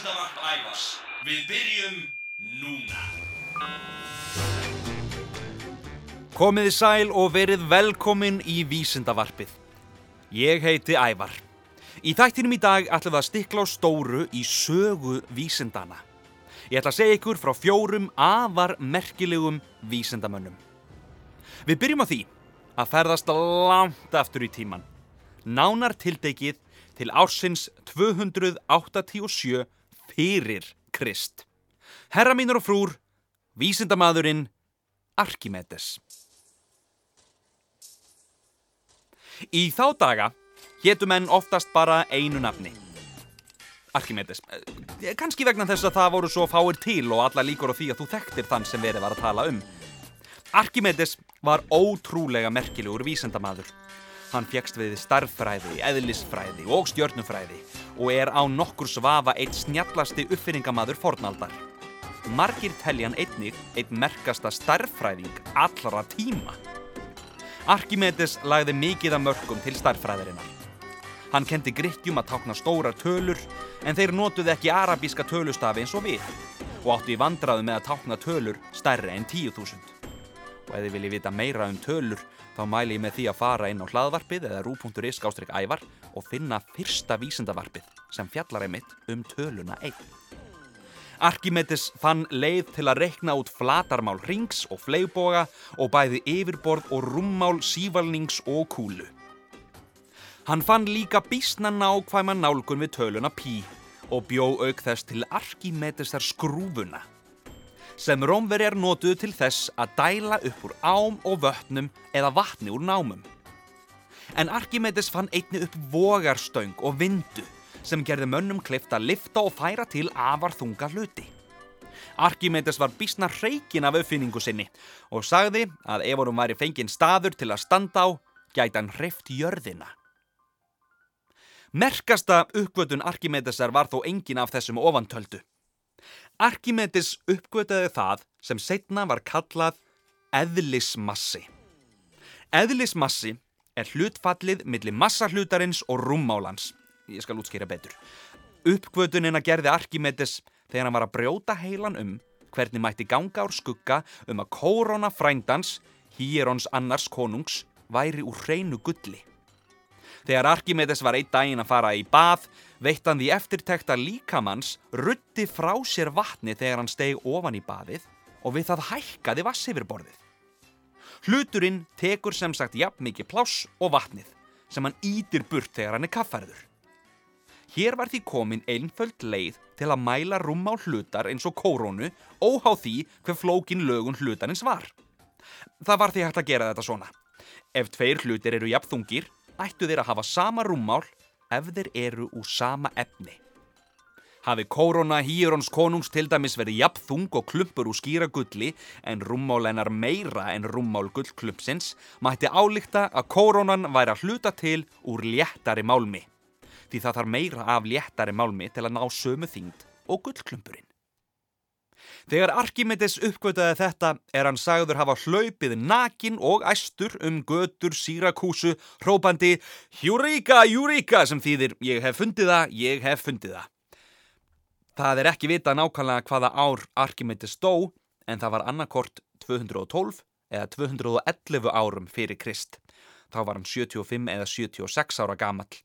Vísindavarp ævars. Við byrjum núna. Komiði sæl og verið velkomin í Vísindavarpið. Ég heiti Ævar. Í þættinum í dag ætlum við að stikla á stóru í sögu vísindana. Ég ætla að segja ykkur frá fjórum afar merkilegum vísindamönnum. Við byrjum á því að ferðast langt aftur í tíman. Nánar tildekið til ársins 287 fyrir Krist. Herra mínur og frúr, vísindamadurinn Arkimedes. Í þá daga hétu menn oftast bara einu nafni. Arkimedes. Eh, Kanski vegna þess að það voru svo fáir til og alla líkur á því að þú þekktir þann sem verið var að tala um. Arkimedes var ótrúlega merkilegur vísendamadur. Hann fjekst við starffræði, eðlisfræði og stjörnufræði og er á nokkur svafa eitt snjallasti uppfinningamadur fornaldar. Margir teljan einnig eitt merkasta starffræðing allra tíma. Arkimedes lagði mikið af mörgum til starffræðirinnar. Hann kendi grikkjum að tákna stórar tölur en þeir notuði ekki arabíska tölustafi eins og við og áttu í vandraðu með að tákna tölur stærri en 10.000. Og ef þið viljið vita meira um tölur þá mæli ég með því að fara inn á hlaðvarpið eða rú.is skástrík ævar og finna fyrsta vísindavarpið sem fjallar einmitt um töluna 1. Arkimedes fann leið til að reikna út flatarmál rings og fleigboga og bæði yfirborð og rúmmál sívalnings og kúlu. Hann fann líka bísna nákvæma nálgun við töluna pí og bjó auk þess til Arkimedesar skrúfuna sem rómverjar notuðu til þess að dæla upp úr ám og vötnum eða vatni úr námum. En Arkimedes fann einni upp vogarstöng og vindu sem gerði mönnum kleift að lifta og færa til afar þunga hluti. Arkimedes var bísna hreikin af uppfinningu sinni og sagði að ef honum væri fenginn staður til að standa á, gæti hann hreift jörðina. Merkasta uppgötun Arkimedesar var þó engin af þessum ofantöldu. Arkimedes uppgötaði það sem setna var kallað eðlismassi. Eðlismassi er hlutfallið millir massahlutarins og rúmmálans. Ég skal útskýra betur. Uppgötunina gerði Arkimedes þegar hann var að brjóta heilan um hvernig mætti ganga úr skugga um að kórona frændans, Hierons annars konungs, væri úr hreinu gulli. Þegar Arkimedes var einn daginn að fara í bað, veitt hann því eftirtekta líkamanns rutti frá sér vatni þegar hann steg ofan í baðið og við það hækkaði vass yfir borðið. Hluturinn tekur sem sagt jafn mikið pláss og vatnið sem hann ítir burt þegar hann er kaffærður. Hér var því komin einföld leið til að mæla rúmmál hlutar eins og kórónu óhá því hver flókin lögun hlutarins var. Það var því hægt að gera þetta svona. Ef tveir hlutir eru jafnþungir, ættu þeir að hafa sama rúmmál ef þeir eru úr sama efni. Hafi kóróna Hírons konungs til dæmis verið jafnþung og klumpur úr skýra gulli en rúmmál hennar meira en rúmmál gullklumpsins, mætti álíkta að kórónan væri að hluta til úr léttari málmi. Því það þarf meira af léttari málmi til að ná sömu þyngd og gullklumpurinn. Þegar Arkimedes uppgötaði þetta er hann sagður hafa hlaupið nakin og æstur um götur Sírakúsu hrópandi Júríka, Júríka sem þýðir ég hef fundið það, ég hef fundið það. Það er ekki vita nákvæmlega hvaða ár Arkimedes dó en það var annarkort 212 eða 211 árum fyrir Krist. Þá var hann 75 eða 76 ára gamall.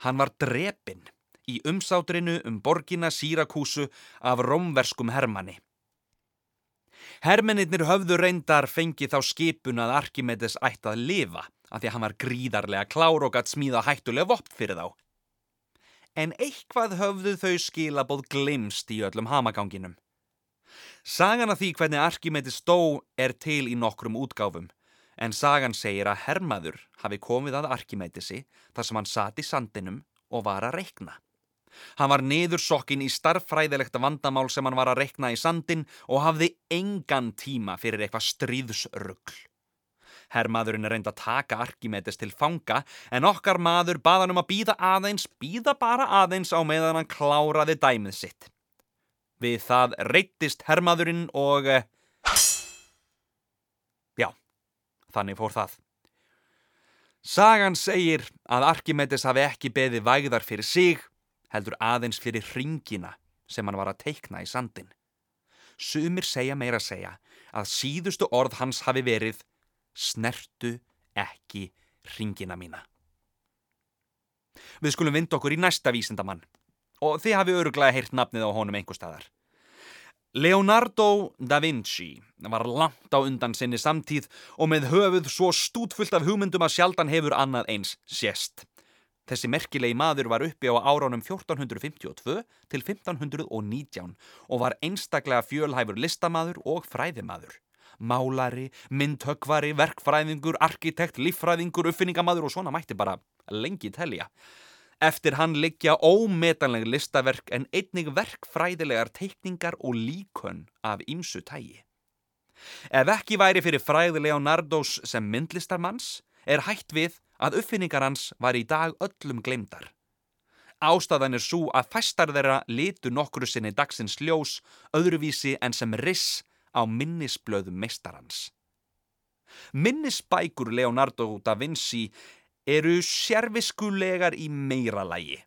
Hann var drepinn í umsátrinu um borgina Sírakúsu af romverskum hermanni. Hermennir höfðu reyndar fengið þá skipun að Arkimedes ætti að lifa af því að hann var gríðarlega klár og gætt smíða hættulega vopt fyrir þá. En eitthvað höfðu þau skilaboð glimst í öllum hamaganginum. Sagan af því hvernig Arkimedes dó er til í nokkrum útgáfum en sagan segir að hermaður hafi komið að Arkimedesi þar sem hann sati sandinum og var að reikna. Hann var niðursokkin í starffræðilegt vandamál sem hann var að reikna í sandin og hafði engan tíma fyrir eitthvað stríðsrugl. Herrmaðurinn er reynd að taka Arkimedes til fanga en okkar maður baðan um að býða aðeins, býða bara aðeins á meðan hann kláraði dæmið sitt. Við það reytist herrmaðurinn og... Já, þannig fór það. Sagan segir að Arkimedes hafi ekki beði vægðar fyrir sig heldur aðeins fyrir ringina sem hann var að teikna í sandin. Sumir segja meira að segja að síðustu orð hans hafi verið snertu ekki ringina mína. Við skulum vinda okkur í næsta vísindamann og þið hafi öruglega heyrt nafnið á honum einhver staðar. Leonardo da Vinci var langt á undan sinni samtíð og með höfuð svo stútfullt af hugmyndum að sjaldan hefur annað eins sérst. Þessi merkilegi maður var uppi á áránum 1452 til 1519 og var einstaklega fjölhæfur listamaður og fræðimaður. Málari, myndhöggvari, verkfræðingur, arkitekt, líffræðingur, uppfinningamaður og svona mætti bara lengi telja. Eftir hann liggja ómetanleg listaverk en einnig verkfræðilegar teikningar og líkön af ýmsu tægi. Ef ekki væri fyrir fræði Leonardos sem myndlistarmanns er hægt við að uppfinningar hans var í dag öllum glemdar. Ástæðan er svo að fæstar þeirra litu nokkru sinni dagsins ljós öðruvísi en sem riss á minnisblöðum meistarans. Minnisbækur Leonardo da Vinci eru sérviskulegar í meira lægi.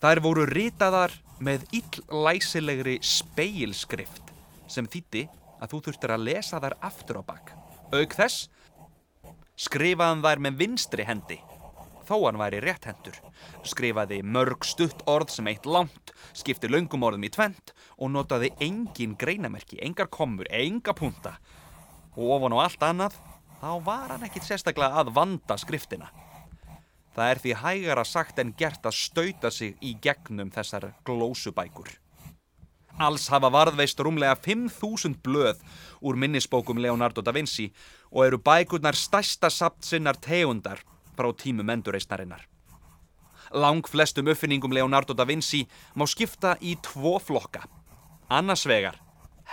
Þær voru ritaðar með illæsilegri speilskrift sem þýtti að þú þurftir að lesa þær aftur á bakk. Auk þess skrifaðan þær með vinstri hendi, þó hann væri rétt hendur. Skrifaði mörg stutt orð sem eitt langt, skipti löngum orðum í tvent og notaði engin greinamerki, engar komur, enga punta. Og ofan á allt annað þá var hann ekkit sérstaklega að vanda skriftina. Það er því hægara sagt en gert að stauta sig í gegnum þessar glósubækur. Alls hafa varðveist rúmlega 5.000 blöð úr minnisbókum Leonardo da Vinci og eru bækurnar stærsta sapt sinnar tegundar frá tímum endurreisnarinnar. Lang flestum uppfinningum Leonardo da Vinci má skipta í tvo flokka. Annars vegar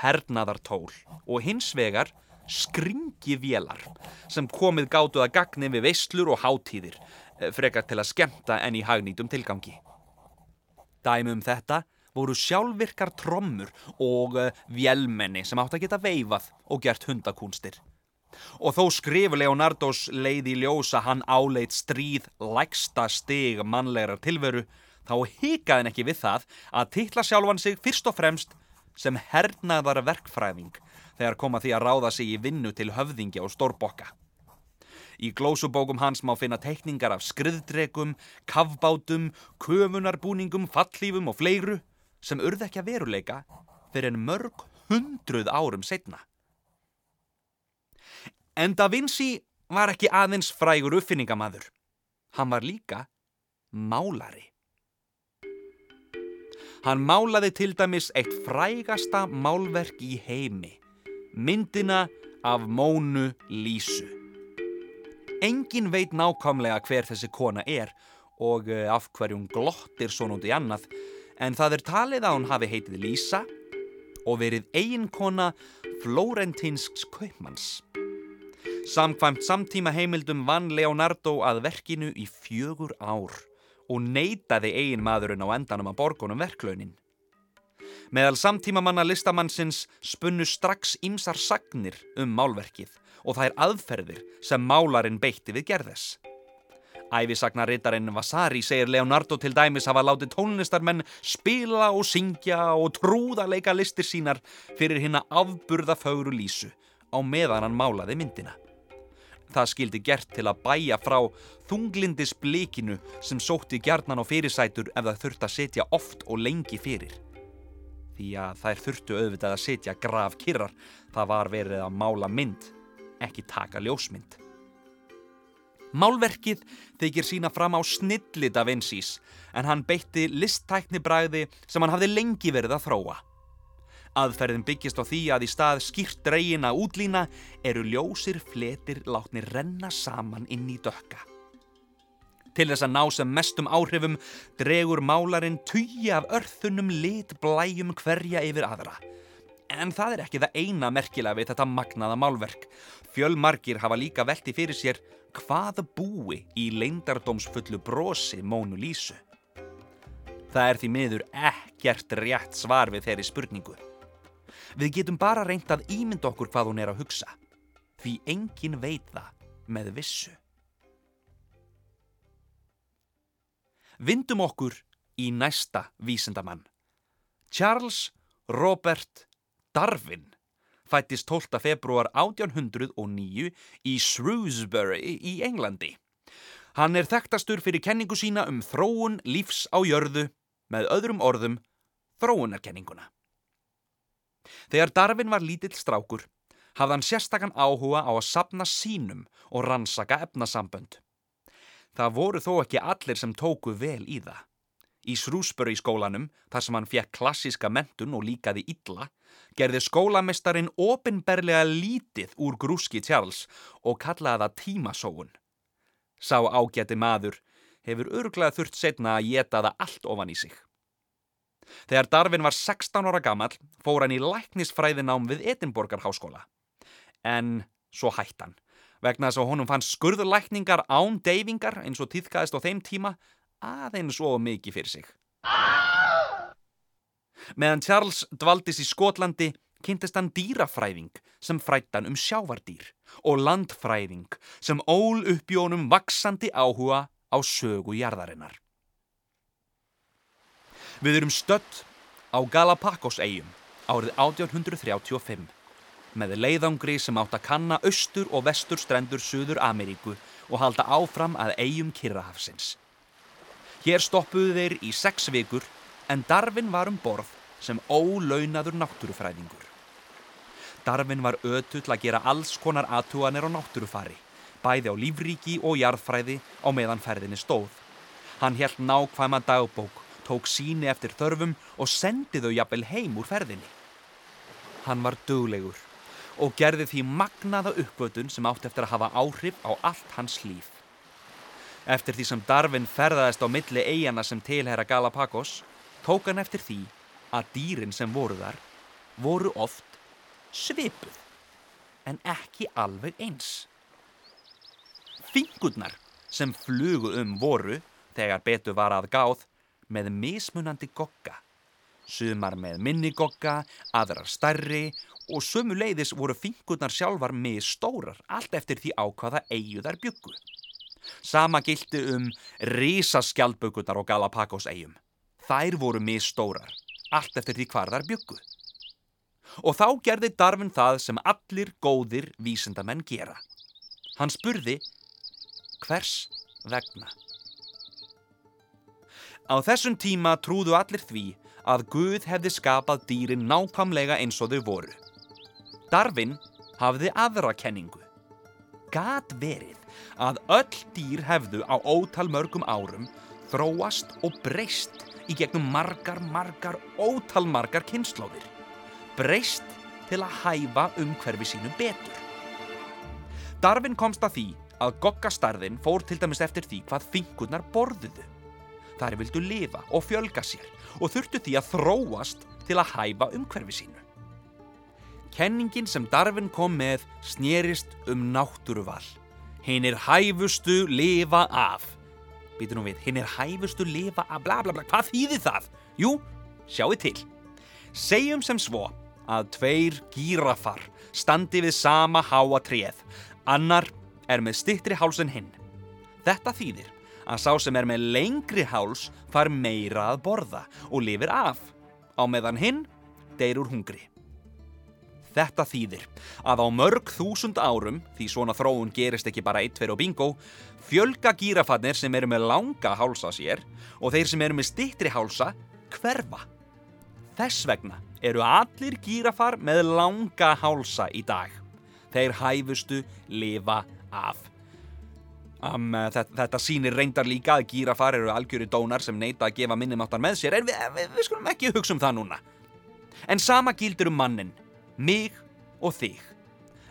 hernaðartól og hins vegar skringivélar sem komið gátuð að gagni við veistlur og hátíðir, frekar til að skemta en í hagnýtum tilgangi. Dæmi um þetta voru sjálfvirkar trommur og vélmenni sem átt að geta veifað og gert hundakúnstir. Og þó skrif Leonardos leiði ljósa hann áleit stríð lægsta stig mannlegar tilveru, þá hikaði hann ekki við það að titla sjálfan sig fyrst og fremst sem hernaðar verkfræðing þegar koma því að ráða sig í vinnu til höfðingja og stórbokka. Í glósubókum hans má finna teikningar af skriðdregum, kavbátum, köfunarbúningum, fallífum og fleiru sem urð ekki að veruleika fyrir en mörg hundruð árum setna. En Da Vinci var ekki aðeins frægur uppfinningamadur. Hann var líka málari. Hann málaði til dæmis eitt frægasta málverk í heimi myndina af Mónu Lísu. Engin veit nákvæmlega hver þessi kona er og eh, af hverjum glottir svo núti annað en það er talið að hún hafi heitið Lísa og verið eiginkona Florentinsks kaupmanns. Samkvæmt samtíma heimildum vann Leonardo að verkinu í fjögur ár og neytaði eigin maðurinn á endanum að borgunum verklaunin. Meðal samtímamanna listamannsins spunnu strax ýmsar sagnir um málverkið og þær aðferðir sem málarinn beitti við gerðes. Ævisagnaritarinn Vasari segir Leonardo til dæmis hafa látið tónlistarmenn spila og syngja og trúða leika listir sínar fyrir hinn að afburða fögru lísu á meðan hann málaði myndina. Það skildi gert til að bæja frá þunglindis blikinu sem sótti gjarnan á fyrirsætur ef það þurft að setja oft og lengi fyrir því að þær þurftu auðvitað að setja graf kyrrar. Það var verið að mála mynd, ekki taka ljósmynd. Málverkið þykir sína fram á snilli Da Vinci's en hann beitti listtækni bræði sem hann hafði lengi verið að þróa. Aðferðin byggist á því að í stað skýrt dreygina útlína eru ljósir fletir látni renna saman inn í dökka. Til þess að ná sem mestum áhrifum dregur málarinn tugi af örþunum lit blæjum hverja yfir aðra. En það er ekki það eina merkilega við þetta magnaða málverk. Fjölmarkir hafa líka velti fyrir sér hvað búi í leindardómsfullu brosi Mónu Lísu. Það er því miður ekkert rétt svar við þeirri spurningu. Við getum bara reynt að ímynda okkur hvað hún er að hugsa. Því engin veit það með vissu. Vindum okkur í næsta vísindamann. Charles Robert Darwin fættist 12. februar 1809 í Shrewsbury í Englandi. Hann er þekktastur fyrir kenningu sína um þróun lífs á jörðu með öðrum orðum þróunarkenninguna. Þegar Darwin var lítill strákur hafði hann sérstakann áhuga á að sapna sínum og rannsaka efnasambönd. Það voru þó ekki allir sem tóku vel í það. Í Shrewsbury skólanum, þar sem hann fekk klassiska mentun og líkaði illa, gerði skólamestarin ofinberlega lítið úr grúski Charles og kallaði það tímasóun. Sá ágæti maður hefur örglega þurft setna að geta það allt ofan í sig. Þegar Darwin var 16 ára gammal fór hann í læknisfræðinám við Edinborgar háskóla. En svo hætt hann, vegna þess að honum fann skurðlækningar án deyfingar eins og týðkaðist á þeim tíma aðeins svo mikið fyrir sig. Meðan Charles dvaldis í Skotlandi kynntist hann dýrafræðing sem frættan um sjávardýr og landfræðing sem ól uppjónum vaksandi áhuga á sögu jarðarinnar. Við erum stött á Galapagos-eigjum árið 1835 með leiðangri sem átt að kanna austur og vestur strendur Suður Ameríku og halda áfram að eigjum Kirrahafsins. Hér stoppuðu þeir í sex vikur en Darvin var um borð sem ólaunaður náttúrufræðingur. Darvin var ötull að gera alls konar aðtúanir á náttúrufari, bæði á lífríki og jarðfræði á meðan ferðinni stóð. Hann held nákvæma dagbók tók síni eftir þörfum og sendi þau jafnvel heim úr ferðinni. Hann var döglegur og gerði því magnaða uppvötun sem átt eftir að hafa áhrif á allt hans líf. Eftir því sem Darwin ferðaðist á milli eigana sem tilhera Galapagos, tók hann eftir því að dýrin sem voru þar voru oft svipuð, en ekki alveg eins. Fingurnar sem flugu um voru, þegar betu var að gáð, með mismunandi gogga. Sumar með minni gogga, aðrar stærri og sömu leiðis voru fingurnar sjálfar misstórar, allt eftir því á hvaða eigu þær byggu. Sama gildi um risaskjaldbökunar og Galapagos eigum. Þær voru misstórar, allt eftir því hvar þær byggu. Og þá gerði Darvin það sem allir góðir vísindamenn gera. Hann spurði hvers vegna. Á þessum tíma trúðu allir því að Guð hefði skapað dýrin nákvæmlega eins og þau voru. Darvin hafði aðra kenningu. Gat verið að öll dýr hefðu á ótal mörgum árum þróast og breyst í gegnum margar, margar, ótal margar kynnslóðir. Breyst til að hæfa umhverfi sínu betur. Darvin komst að því að gokkastarðin fór til dæmis eftir því hvað fingurnar borðuðu. Þar vildu lifa og fjölga sér og þurftu því að þróast til að hæfa umhverfi sínu. Kenningin sem Darvin kom með snerist um náttúruval. Hinn er hæfustu lifa af. Býtu nú við, hinn er hæfustu lifa af bla bla bla. Hvað þýðir það? Jú, sjáu til. Segjum sem svo að tveir gírafar standi við sama háa treð. Annar er með stittri háls en hinn. Þetta þýðir að sá sem er með lengri háls far meira að borða og lifir af, á meðan hinn deyr úr hungri. Þetta þýðir að á mörg þúsund árum, því svona þróun gerist ekki bara eitt, tveir og bingo, fjölga gírafannir sem eru með langa hálsa sér og þeir sem eru með stittri hálsa hverfa. Þess vegna eru allir gírafar með langa hálsa í dag. Þeir hæfustu lifa af. Um, þetta, þetta sýnir reyndar líka að gírafar eru algjöru dónar sem neyta að gefa minnumáttar með sér en við, við, við skulum ekki hugsa um það núna. En sama gildur um mannin, mig og þig.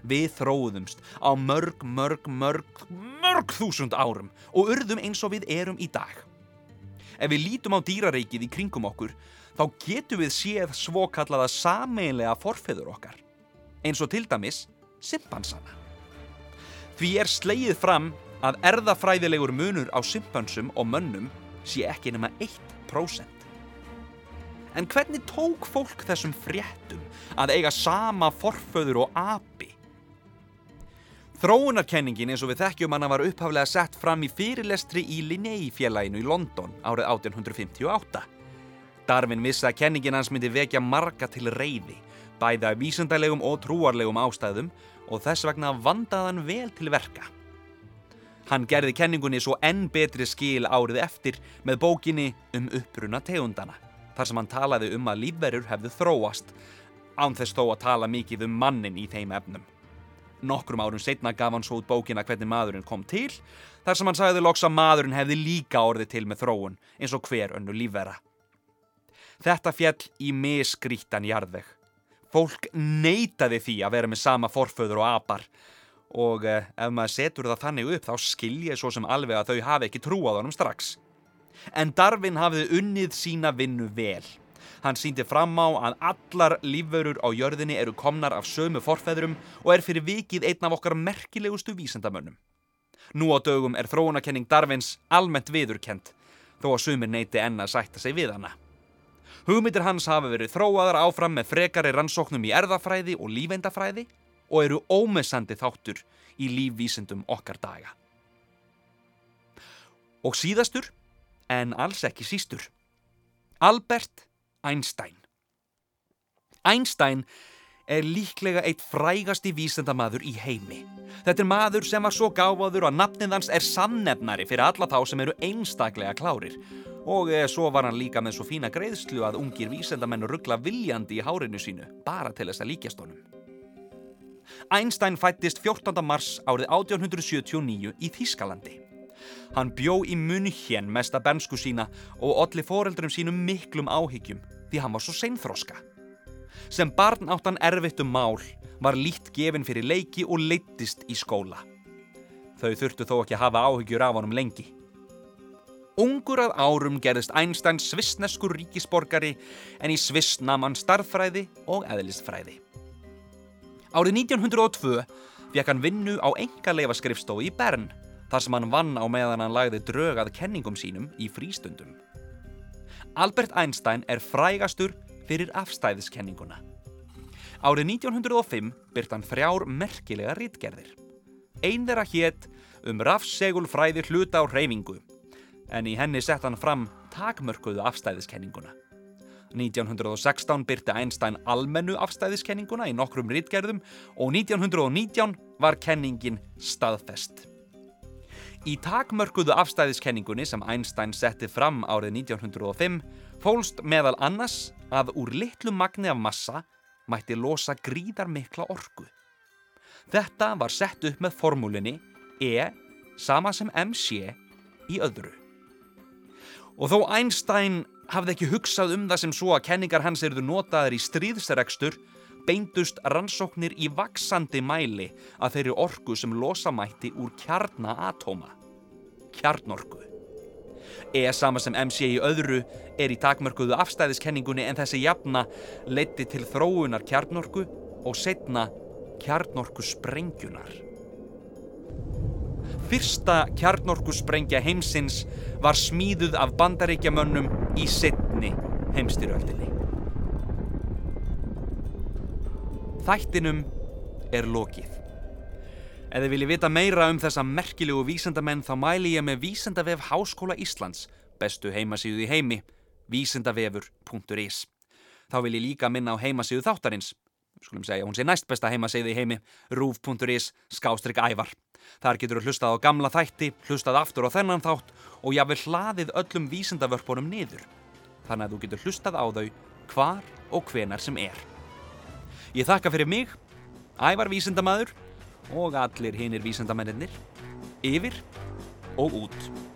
Við þróðumst á mörg, mörg, mörg, mörg þúsund árum og urðum eins og við erum í dag. Ef við lítum á dýrareikið í kringum okkur, þá getum við séð svokallaða sameinlega forfeður okkar, eins og til dæmis simpansana. Því er sleið fram að erðafræðilegur munur á simpansum og mönnum sé ekki nema 1%. En hvernig tók fólk þessum fréttum að eiga sama forföður og api? Þróunarkenningin eins og við þekkjum hana var upphaflega sett fram í fyrirlestri í Linnei-félaginu í London árið 1858. Darwin vissi að kenningin hans myndi vekja marga til reyði, bæði af vísendalegum og trúarlegum ástæðum og þess vegna vandaðan vel til verka. Hann gerði kenningunni svo enn betri skil árið eftir með bókinni um uppruna tegundana, þar sem hann talaði um að lífverur hefðu þróast, án þess þó að tala mikið um mannin í þeim efnum. Nokkrum árum setna gaf hann svo út bókina hvernig maðurinn kom til, þar sem hann sagði loks að maðurinn hefði líka orðið til með þróun, eins og hver önnu lífvera. Þetta fjall í miskrítan jarðveg. Fólk neytaði því að vera með sama forföður og apar og eh, ef maður setur það þannig upp þá skilja svo sem alveg að þau hafi ekki trú á þannum strax. En Darwin hafði unnið sína vinnu vel. Hann síndi fram á að allar lífverur á jörðinni eru komnar af sömu forfeðrum og er fyrir vikið einn af okkar merkilegustu vísendamönnum. Nú á dögum er þróunakenning Darwins almennt viðurkend, þó að sumir neyti enna að sætta sig við hana. Hugmyndir hans hafa verið þróaðar áfram með frekari rannsóknum í erðafræði og lífeindafræði og eru ómessandi þáttur í lífvísendum okkar daga. Og síðastur, en alls ekki sístur, Albert Einstein. Einstein er líklega eitt frægasti vísendamaður í heimi. Þetta er maður sem var svo gáfaður að nafnið hans er samnefnari fyrir alla þá sem eru einstaklega klárir. Og eh, svo var hann líka með svo fína greiðslu að ungir vísendamenn ruggla viljandi í hárinu sínu, bara til þess að líkjast honum. Einstein fættist 14. mars árið 1879 í Þískalandi. Hann bjó í München mesta bernsku sína og olli foreldrum sínum miklum áhyggjum því hann var svo seinþroska. Sem barn átt hann erfitt um mál, var lít gefin fyrir leiki og leittist í skóla. Þau þurftu þó ekki að hafa áhyggjur af honum lengi. Ungur að árum gerðist Einstein svissneskur ríkisborgari en í sviss nam hann starffræði og eðlistfræði. Árið 1902 fekk hann vinnu á enga leifaskrifstofu í Bern þar sem hann vann á meðan hann lagði drögað kenningum sínum í frístundum. Albert Einstein er frægastur fyrir afstæðiskenninguna. Árið 1905 byrt hann frjár merkilega rítgerðir. Einn þeirra hétt um rafsegulfræði hluta á reyfingu, en í henni sett hann fram takmörkuðu afstæðiskenninguna. 1916 byrti Einstein almennu afstæðiskenninguna í nokkrum rítgerðum og 1919 var kenningin staðfest. Í takmörkuðu afstæðiskenningunni sem Einstein setti fram árið 1905 fólst meðal annars að úr litlu magni af massa mætti losa gríðar mikla orgu. Þetta var sett upp með formúlinni E sama sem MC í öðru. Og þó Einstein hafði ekki hugsað um það sem svo að kenningar hans eruðu notaðir í stríðsregstur beindust rannsóknir í vaksandi mæli að þeirri orku sem losa mætti úr kjarnaatóma. Kjarnorku. E sama sem MC í öðru er í takmörkuðu afstæðiskenningunni en þessi jafna leiti til þróunar kjarnorku og setna kjarnorku sprengjunar. Fyrsta kjarnorku sprengja heimsins var smíðuð af bandaríkjamönnum í setni heimstyröldinni. Þættinum er lokið. Ef þið viljið vita meira um þessa merkilegu vísendamenn þá mæli ég með Vísendavef Háskóla Íslands, bestu heimasíðu í heimi, vísendavefur.is. Þá vil ég líka minna á heimasíðu þáttarins, skulum segja hún sé næst besta heimasíðu í heimi, rúf.is, skástrygg ævar. Þar getur þú hlustað á gamla þætti, hlustað aftur á þennan þátt og jáfnvel hlaðið öllum vísendavörpunum niður. Þannig að þú getur hlustað á þau hvar og hvenar sem er. Ég þakka fyrir mig, ævar vísendamadur og allir hinnir vísendamennir yfir og út.